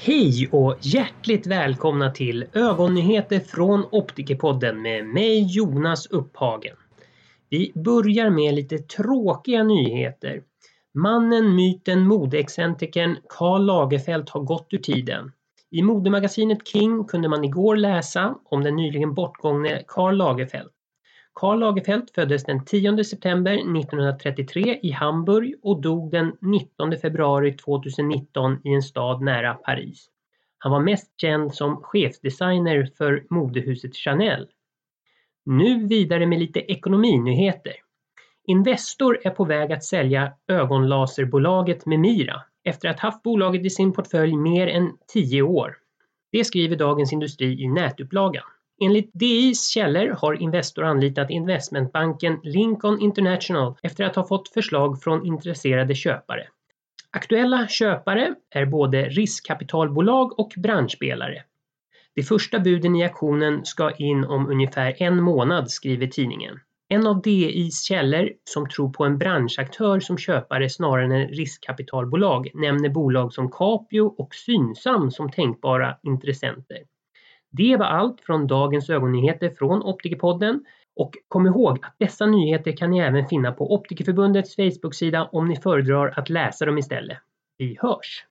Hej och hjärtligt välkomna till ögonnyheter från Optikerpodden med mig Jonas Upphagen. Vi börjar med lite tråkiga nyheter. Mannen, myten, modeexcentrikern Karl Lagerfeld har gått ur tiden. I modemagasinet King kunde man igår läsa om den nyligen bortgångne Karl Lagerfeld. Karl Lagerfeld föddes den 10 september 1933 i Hamburg och dog den 19 februari 2019 i en stad nära Paris. Han var mest känd som chefsdesigner för modehuset Chanel. Nu vidare med lite ekonominyheter. Investor är på väg att sälja ögonlaserbolaget Memira efter att haft bolaget i sin portfölj mer än 10 år. Det skriver Dagens Industri i nätupplagan. Enligt DIs källor har Investor anlitat investmentbanken Lincoln International efter att ha fått förslag från intresserade köpare. Aktuella köpare är både riskkapitalbolag och branschspelare. De första buden i aktionen ska in om ungefär en månad, skriver tidningen. En av DIs källor som tror på en branschaktör som köpare snarare än riskkapitalbolag nämner bolag som Capio och Synsam som tänkbara intressenter. Det var allt från dagens ögonnyheter från Optikerpodden och kom ihåg att dessa nyheter kan ni även finna på Optikerförbundets Facebook-sida om ni föredrar att läsa dem istället. Vi hörs!